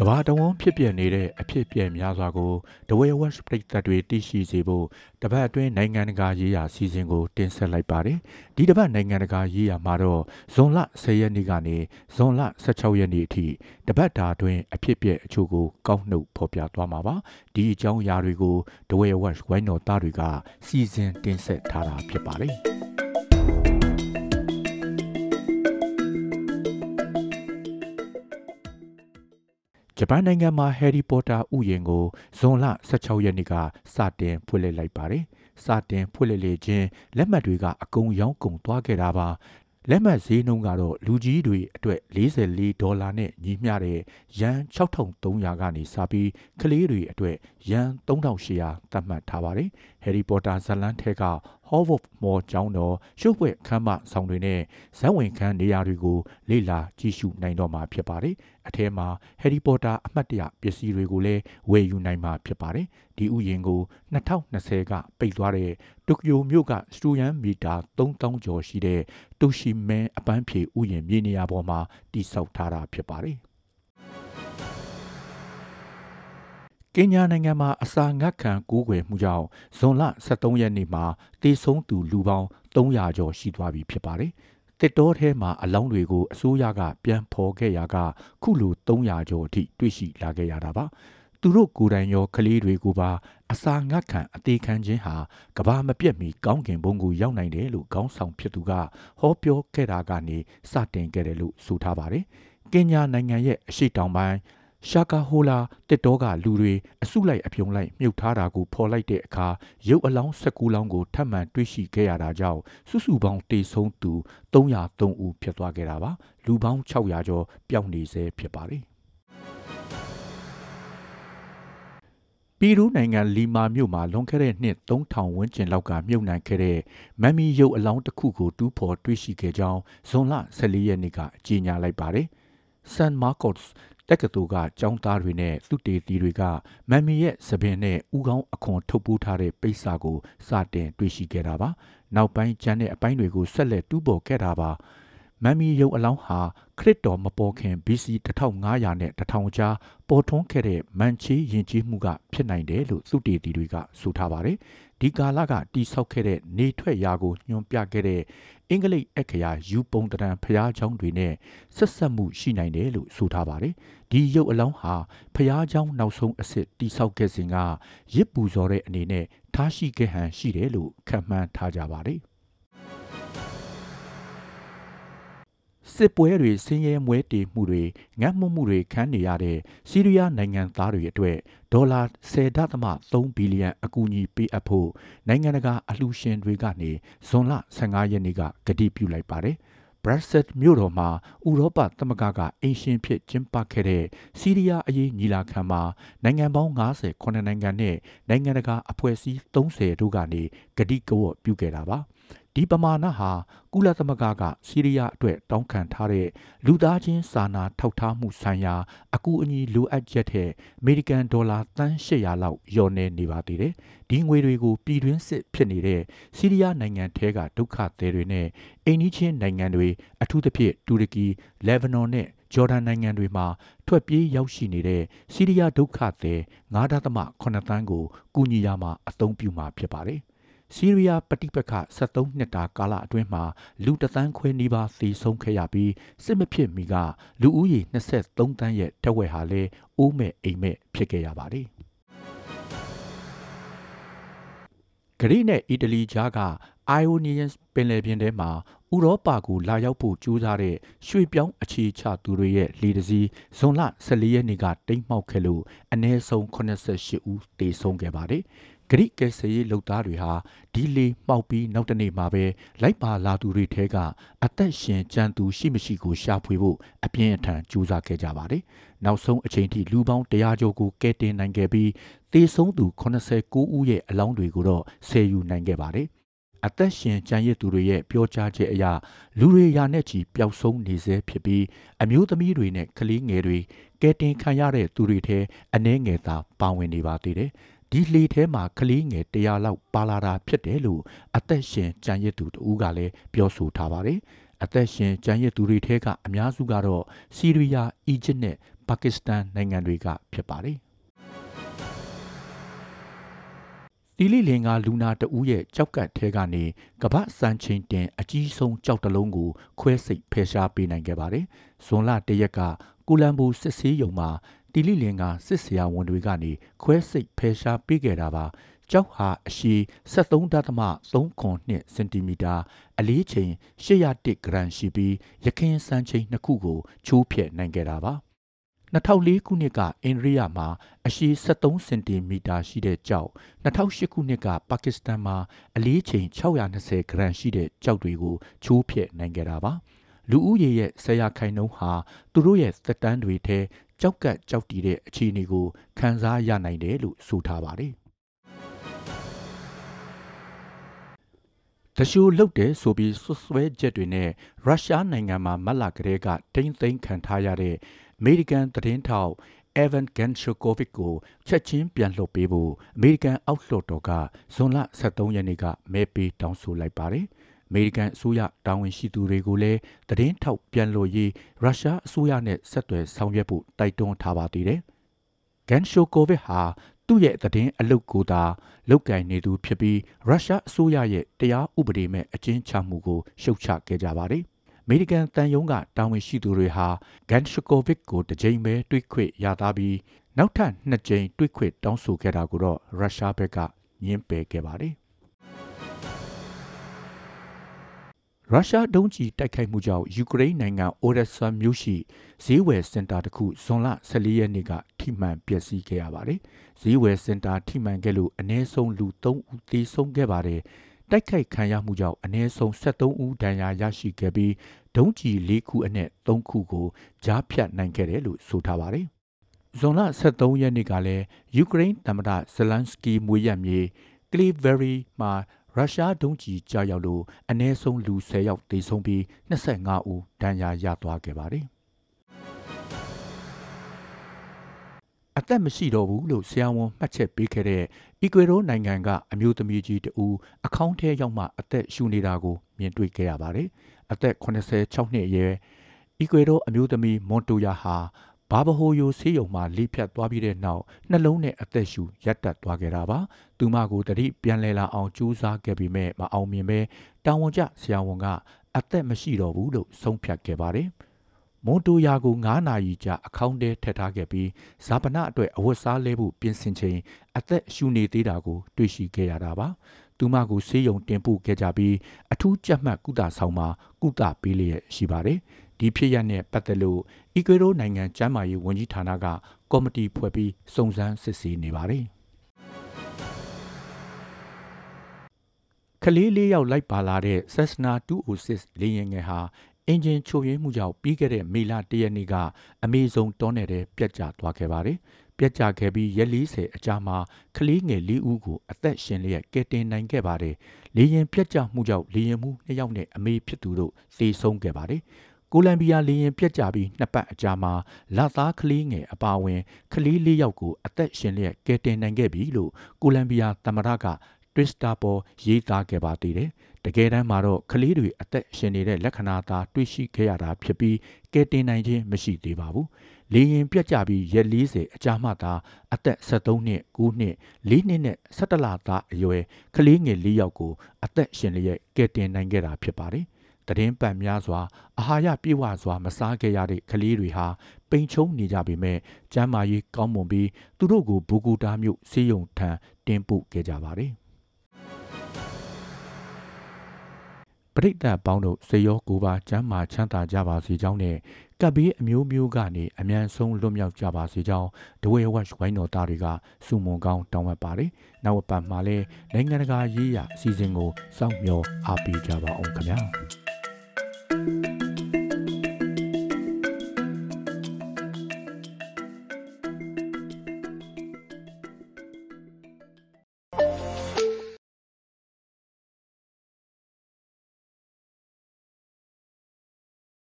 ကဘာတဝန်းဖြစ်ပျက်နေတဲ့အဖြစ်အပျက်များစွာကိုဒဝဲဝက်ပရိသတ်တွေသိရှိစေဖို့တပတ်အတွင်းနိုင်ငံတကာရေးရာစီစဉ်ကိုတင်ဆက်လိုက်ပါတယ်။ဒီတပတ်နိုင်ငံတကာရေးရာမှာတော့ဇွန်လ10ရက်နေ့ကနေဇွန်လ16ရက်နေ့အထိတပတ်တာအတွင်းအဖြစ်အပျက်အချို့ကိုကောက်နှုတ်ဖော်ပြသွားမှာပါ။ဒီအကြောင်းအရာတွေကိုဒဝဲဝက်ဝိုင်းတော်သားတွေကစီစဉ်တင်ဆက်ထားတာဖြစ်ပါတယ်။ ဂျပန်နိုင်ငံမှာဟယ်ရီပိုတာဥယျာဉ်ကိုဇွန်လ16ရက်နေ့ကစတင်ဖွင့်လှစ်လိုက်ပါတယ်။စတင်ဖွင့်လှစ်လေခြင်းလက်မှတ်တွေကအကုန်ရောင်းကုန်သွားခဲ့တာပါ။လက်မှတ်ဈေးနှုန်းကတော့လူကြီးတွေအတွက်44ဒေါ်လာနဲ့ညီမျှတဲ့ယန်6300ကနေစပြီးကလေးတွေအတွက်ယန်3800သတ်မှတ်ထားပါတယ်။ဟယ်ရီပိုတာဇာတ်လမ်းထဲက Hogwarts မော်ကျောင်းတော်ရှုပ်ပွဲခမ်းမဆောင်တွေနဲ့ဇက်ဝင်ခန်းနေရာတွေကိုလေ့လာကြည့်ရှုနိုင်တော့မှာဖြစ်ပါတယ်။ အထဲမှာ Harry Potter အမှတ်တရပစ္စည်းတွေကိုလည်းဝယ်ယူနိုင်မှာဖြစ်ပါတယ်။ဒီဥယျာဉ်ကို2020ကပိတ်သွားတဲ့တိုကျိုမြို့ကစတူယန်မီတာ3000ကျော်ရှိတဲ့တိုရှီမန်အပန်းဖြေဥယျာဉ်မြေနေရာပေါ်မှာတည်ဆောက်ထားတာဖြစ်ပါတယ်။ကင်ညာနိုင်ငံမှာအစာငတ်ခံကူးကွယ်မှုကြောင့်ဇွန်လ23ရက်နေ့မှာတေဆုံးသူလူပေါင်း300ကျော်ရှိသွားပြီဖြစ်ပါတယ်။ တစ်တောထဲမှာအလောင်းတွေကိုအစိုးရကပြန်ဖော်ခဲ့ရာကခုလို300ကျော်အထိတွေ့ရှိလာခဲ့ရတာပါ။သူတို့ကိုယ်တိုင်ရောကလေးတွေကိုပါအစာငတ်ခံအသေးခံခြင်းဟာကဘာမပြတ်မီကောင်းကင်ဘုံကိုရောက်နိုင်တယ်လို့ခေါင်းဆောင်ဖြစ်သူကဟောပြောခဲ့တာကနေစတင်ခဲ့တယ်လို့ဆိုထားပါတယ်။ကင်ညာနိုင်ငံရဲ့အရှိတောင်ပိုင်း ရှာကာဟိုလာတစ်တောကလူတွေအစုလိုက်အပြုံလိုက်မြုပ်ထားတာကိုဖော်လိုက်တဲ့အခါရုပ်အလောင်း19လောင်းကိုထပ်မံတွေ့ရှိခဲ့ရတာကြောင့်စုစုပေါင်းတေဆုံးသူ303ဦးဖြစ်သွားခဲ့တာပါလူပေါင်း600ကျော်ပျောက်နေဆဲဖြစ်ပါတယ်ပီရူးနိုင်ငံလီမာမြို့မှာလွန်ခဲ့တဲ့နှစ်3000ဝန်းကျင်လောက်ကမြုပ်နှံခဲ့တဲ့မမ်မီရုပ်အလောင်းတစ်ခုကိုတူးဖော်တွေ့ရှိခဲ့ကြောင်းဇွန်လ14ရက်နေ့ကကြေညာလိုက်ပါတယ်။ San Marcos တက္ကသိုလ်ကကျောင်းသားတွေနဲ့သူတေသီတွေကမမ်မီရဲ့သပင်နဲ့ဥကောင်းအခွန်ထုတ်ပိုးထားတဲ့ပိတ်စာကိုစတင်တွေ့ရှိခဲ့တာပါ။နောက်ပိုင်းကျန်တဲ့အပိုင်းတွေကိုဆက်လက်တူးပေါ်ခဲ့တာပါ။မမ်မီယုံအလောင်းဟာခရစ်တော်မပေါ်ခင် BC 1500နဲ့1000ကြားပေါ်ထွန်းခဲ့တဲ့မန်ချီယဉ်ကျေးမှုကဖြစ်နိုင်တယ်လို့သုတေသီတွေကဆိုထားပါတယ်။ဒီကာလကတိဆောက်ခဲ့တဲ့နေထွက်ရာကိုညွှန်ပြခဲ့တဲ့ အင်္ဂလိပ်အခရာယူပုံတရံဖျားချောင်းတွေနဲ့ဆက်ဆက်မှုရှိနိုင်တယ်လို့ဆိုထားပါတယ်။ဒီရုပ်အလောင်းဟာဖျားချောင်းနောက်ဆုံးအစ်စ်တိဆောက်ခဲ့စဉ်ကရစ်ပူဇော်တဲ့အနေနဲ့ထားရှိခဲ့ဟန်ရှိတယ်လို့ခန့်မှန်းထားကြပါတယ်။ စစ်ပွဲတွေဆင်းရဲမွဲတေမှုတွေငတ်မှုမှုတွေခံနေရတဲ့စီးရီးယားနိုင်ငံသားတွေအတွက်ဒေါ်လာ10.3ဘီလီယံအကူအညီပေးအပ်ဖို့နိုင်ငံတကာအလှူရှင်တွေကနေဇွန်လ15ရက်နေ့ကကတိပြုလိုက်ပါတယ်။ Brussels မြို့တော်မှာဥရောပသမဂ္ဂကအင်ရှင်ဖြစ်ကျင်းပခဲ့တဲ့စီးရီးယားအရေးညီလာခံမှာနိုင်ငံပေါင်း90ခုနိုင်ငံနဲ့နိုင်ငံတကာအဖွဲ့အစည်း30တို့ကနေကတိကဝတ်ပြုခဲ့တာပါ။ ဒီပမာဏဟာကုလသမဂ္ဂကဆီးရီးယားအတွက်တောင်းခံထားတဲ့လူသားချင်းစာနာထောက်ထားမှုဆိုင်ရာအကူအညီလိုအပ်ချက်တဲ့အမေရိကန်ဒေါ်လာသန်း800လောက်လျော်နေနေပါသေးတယ်။ဒီငွေတွေကိုပြည်တွင်းစစ်ဖြစ်နေတဲ့ဆီးရီးယားနိုင်ငံထဲကဒုက္ခသည်တွေနဲ့အိမ်နီးချင်းနိုင်ငံတွေအထူးသဖြင့်တူရကီ၊လက်ဘနွန်နဲ့ဂျော်ဒန်နိုင်ငံတွေမှာထွက်ပြေးရောက်ရှိနေတဲ့ဆီးရီးယားဒုက္ခသည်9.8တန်းကိုကူညီရမှာအသုံးပြုမှာဖြစ်ပါတယ်။ ဆီးရီးယားပဋိပက္ခ73နှစ်တာကာလအတွင်းမှာလူတသန်းခွဲနီးပါးသေဆုံးခဲ့ရပြီးစစ်မဖြစ်မီကလူဦးရေ23တန်းရဲ့တဝက်ဟာလည်းအိုးမဲ့အိမ်မဲ့ဖြစ်ခဲ့ရပါတယ်။ဂရိနဲ့အီတလီကြားကအိုင်အိုနီယန်ပင်လယ်ပြင်ထဲမှာဥရောပကိုလာရောက်ဖို့ကြိုးစားတဲ့ရွှေပြောင်းအခြေချသူတွေရဲ့လေတစည်းဇွန်လ14ရက်နေ့ကတိမ်းမှောက်ခဲ့လို့အနည်းဆုံး88ဦးသေဆုံးခဲ့ပါတယ်။ ဂရိကယ်ဆယ်ရေးလုပ်သားတွေဟာဒီလေမှောက်ပြီးနောက်တနေ့မှာပဲလိုက်ပါလာသူတွေထဲကအသက်ရှင်ကြံသူရှိမရှိကိုရှာဖွေဖို့အပြင်းအထန်ကြိုးစားခဲ့ကြပါတယ်။နောက်ဆုံးအချိန်ထိလူပေါင်း100ကျော်ကိုကယ်တင်နိုင်ခဲ့ပြီးသေဆုံးသူ89ဦးရဲ့အလောင်းတွေကိုတော့ဆယ်ယူနိုင်ခဲ့ပါတယ်။အသက်ရှင်ကြံရစ်သူတွေရဲ့ပြောကြားချက်အရလူတွေရာနဲ့ချီပျောက်ဆုံးနေစေဖြစ်ပြီးအမျိုးသမီးတွေနဲ့ကလေးငယ်တွေကဲတင်ခံရတဲ့သူတွေထဲအနှဲငယ်သာပါဝင်နေပါသေးတယ်။ ဒီလေထဲမှာကလေးငယ်100လောက်ပါလာတာဖြစ်တယ်လို့အသက်ရှင်ကြံရစ်သူတူကလည်းပြောဆိုထားပါတယ်။အသက်ရှင်ကြံရစ်သူတွေထဲကအများစုကတော့ဆီးရီးယား၊အီဂျစ်နဲ့ပါကစ္စတန်နိုင်ငံတွေကဖြစ်ပါတယ်တီလီလင်ကလူနာတဦးရဲ့ကြောက်ကတ်ထဲကနေကပ္ပစံချိန်တင်အကြီးဆုံးကြောက်တလုံးကိုခွဲစိတ်ဖယ်ရှားပေးနိုင်ခဲ့ပါတယ်။ဇွန်လတရက်ကကိုလံဘိုစစ်ဆေးရုံမှာ တီလီလင်ကစစ်ဆရာဝန်တွေကနေခွဲစိတ်ဖယ်ရှားပေးခဲ့တာပါ။ကြောက်ဟာအရှိ73.32စင်တီမီတာအလေးချိန်801ဂရမ်ရှိပြီးရခင်စံချိန်နှစ်ခုကိုချိုးဖျက်နိုင်ခဲ့တာပါ။2004ခုနှစ်ကအိန္ဒိယမှာအရှည်73စင်တီမီတာရှိတဲ့ကြောက်2008ခုနှစ်ကပါကစ္စတန်မှာအလေးချိန်620ဂရမ်ရှိတဲ့ကြောက်တွေကိုချိုးဖျက်နိုင်ခဲ့တာပါလူဦးရေရဲ့ဆရာခိုင်နှုန်းဟာသူတို့ရဲ့သက်တမ်းတွေထဲ ကြောက်ကတ်ကြောက်တည်တဲ့အခြေအနေကိုခံစားရနိုင်တယ်လို့ဆိုထားပါတယ်တရှိုးလုတ်တယ်ဆိုပြီးဆွဆွဲချက်တွေနဲ့ရုရှားနိုင်ငံမှာမတ်လကလေးကတိမ့်သိမ်းခံထားရတဲ့အမေရိကန်သတင်းထောက် Evan Genshokovic ကိုချက်ချင်းပြန်လွှတ်ပေးဖို့အမေရိကန်အောက်လွှတ်တော်ကဇွန်လ23ရက်နေ့ကမဲပေးတောင်းဆိုလိုက်ပါတယ်။ အမေရိကန်အစိုးရတာဝန်ရှိသူတွေကိုလည်းသတင်းထောက်ပြန်လွှတ်ရေးရုရှားအစိုးရနဲ့ဆက်သွယ်ဆောင်ရွက်ဖို့တိုက်တွန်းထားပါသေးတယ်။ Genshokovic ဟာသူ့ရဲ့သတင်းအလုပ်ကိုသာလုတ်ကင်နေသူဖြစ်ပြီးရုရှားအစိုးရရဲ့တရားဥပဒေမဲ့အကျဉ်းချမှုကိုရှုတ်ချခဲ့ကြပါတယ်။မေရိကန်တန်ယုံကတာဝန်ရှိသူတွေဟာဂန်ရှကိုဗစ်ကိုတစ်ကြိမ်ပဲတွေးခွင့်ရသားပြီးနောက်ထပ်နှစ်ကြိမ်တွေးခွင့်တောင်းဆိုခဲ့တာကိုတော့ရုရှားဘက်ကညှင်းပယ်ခဲ့ပါတယ် ရုရှားဒုံးကျည်တိုက်ခိုက်မှုကြောင့်ယူကရိန်းနိုင်ငံအိုရက်ဆာမြို့ရှိဈေးဝယ်စင်တာတစ်ခုဇွန်လ14ရက်နေ့ကထိမှန်ပျက်စီးခဲ့ရပါတယ်။ဈေးဝယ်စင်တာထိမှန်ခဲ့လို့အနည်းဆုံးလူ3ဦးသေဆုံးခဲ့ပါတယ်။တိုက်ခိုက်ခံရမှုကြောင့်အနည်းဆုံး73ဦးဒဏ်ရာရရှိခဲ့ပြီးဒုံးကျည်၄ခုအနက်3ခုကိုကြားဖြတ်နိုင်ခဲ့တယ်လို့ဆိုထားပါတယ်။ဇွန်လ23ရက်နေ့ကလည်းယူကရိန်းသမ္မတဇလန်စကီမွေရမြေကလီဗရီမှာ ရုရှားဒုံးကျည်ကြားရောက်လို့အနည်းဆုံးလူ10ယောက်သေဆုံးပြီး25ဦးဒဏ်ရာရသွားခဲ့ပါတယ်။အသက်မရှိတော့ဘူးလို့ဆရာဝန်မှတ်ချက်ပေးခဲ့တဲ့အီကွေဒိုနိုင်ငံကအမျိုးသမီးကြီးတဦးအကောင့်ထဲရောက်မှအသက်ရှူနေတာကိုမြင်တွေ့ခဲ့ရပါတယ်။အသက်86နှစ်အရွယ်အီကွေဒိုအမျိုးသမီးမွန်တိုယာဟာ ဘာဘဟိုယိုဆေးရုံမှာလေဖြတ်သွားပြီးတဲ့နောက်နှလုံးနဲ့အသက်ရှူရပ်တန့်သွားခဲ့တာပါ။သူမကိုတတိပြန်လဲလာအောင်ကြိုးစားခဲ့ပေမဲ့မအောင်မြင်ပဲတာဝန်ကျဆရာဝန်ကအသက်မရှိတော့ဘူးလို့ဆုံးဖြတ်ခဲ့ပါတယ်။မွန်တိုယာကို9နာရီကြာအခေါင်းထဲထည့်ထားခဲ့ပြီးဇာပနာအတွက်အဝတ်စားလဲဖို့ပြင်ဆင်ချိန်အသက်ရှူနေသေးတာကိုတွေ့ရှိခဲ့ရတာပါသူမကိုဆေးရုံတင်ပို့ခဲ့ကြပြီးအထူးကြက်မှတ်ကုသဆောင်မှာကုသပေးလျက်ရှိပါတယ် ဒီဖြစ်ရပ်နဲ့ပတ်သက်လို့အီကွေဒိုနိုင်ငံကျန်းမာရေးဝန်ကြီးဌာနကကော်မတီဖွဲ့ပြီးစုံစမ်းစစ်ဆေးနေပါတယ်ကလေးလေးယောက်လိုက်ပါလာတဲ့ Cessna 206လေယာဉ်ငယ်ဟာအင်ဂျင်ချို့ယွင်းမှုကြောင့်ပြီးခဲ့တဲ့မေလ၁ရက်နေ့ကအမေဇုံတောနယ်ထဲပြက်ကျသွားခဲ့ပါတယ်။ပြက်ကျခဲ့ပြီးရက်40အကြာမှာကလေးငယ်၄ဦးကိုအသက်ရှင်လျက်ကယ်တင်နိုင်ခဲ့ပါတယ်။လေရင်ပြက်ကျမှုကြောင့်လေရင်မှုနှစ်ယောက်နဲ့အမေဖြစ်သူတို့သေဆုံးခဲ့ပါတယ်။ ကိုလံဘီယာလေရင်ပြက်ကျပြီးနှစ်ပတ်အကြာမှာလာသားကလေးငယ်အပါအဝင်ကလေး၄ယောက်ကိုအသက်ရှင်လျက်ကယ်တင်နိုင်ခဲ့ပြီလို့ကိုလံဘီယာသမ္မတကတွစ်တာပေါ်ရေးသားခဲ့ပါသေးတယ်။တကယ်တမ်းမှာတော့ကလေးတွေအသက်ရှင်နေတဲ့လက္ခဏာသာတွေ့ရှိခဲ့ရတာဖြစ်ပြီးကဲတင်နိုင်ခြင်းမရှိသေးပါဘူး။လေရင်ပြတ်ကျပြီးရက်40အကြာမှသာအသက်73နှစ်9နှစ်4နှစ်နဲ့17လသားအရွယ်ကလေးငယ်၄ယောက်ကိုအသက်ရှင်လျက်ကဲတင်နိုင်ခဲ့တာဖြစ်ပါတယ်။ တရင်ပတ်များစွာအာဟာရပြည့်ဝစွာမစားခဲ့ရတဲ့ကလေးတွေဟာပိန်ချုံနေကြပေမဲ့ကျန်းမာရေးကောင်းမွန်ပြီးသူတို့ကိုဘူကူတာမြို့ဆေးရုံထံတင်ပို့ခဲ့ကြပါတယ်။ပရိသတ်ပေါင်းတို့စေရောကိုပါကျမ်းမာချမ်းသာကြပါစေကြောင်းနဲ့ကပ်ဘေးအမျိုးမျိုးကနေအမြန်ဆုံးလွတ်မြောက်ကြပါစေကြောင်းဒဝဲဝက်ဝိုင်းတော်သားတွေကစုမုံကောင်းတောင်းအပ်ပါတယ်။နောက်ပတ်မှာလည်းနိုင်ငံတကာရေးရာအစည်းအဝေးကိုစောင့်မျှော်အားပေးကြပါအောင်ခင်ဗျာ။ Thank you.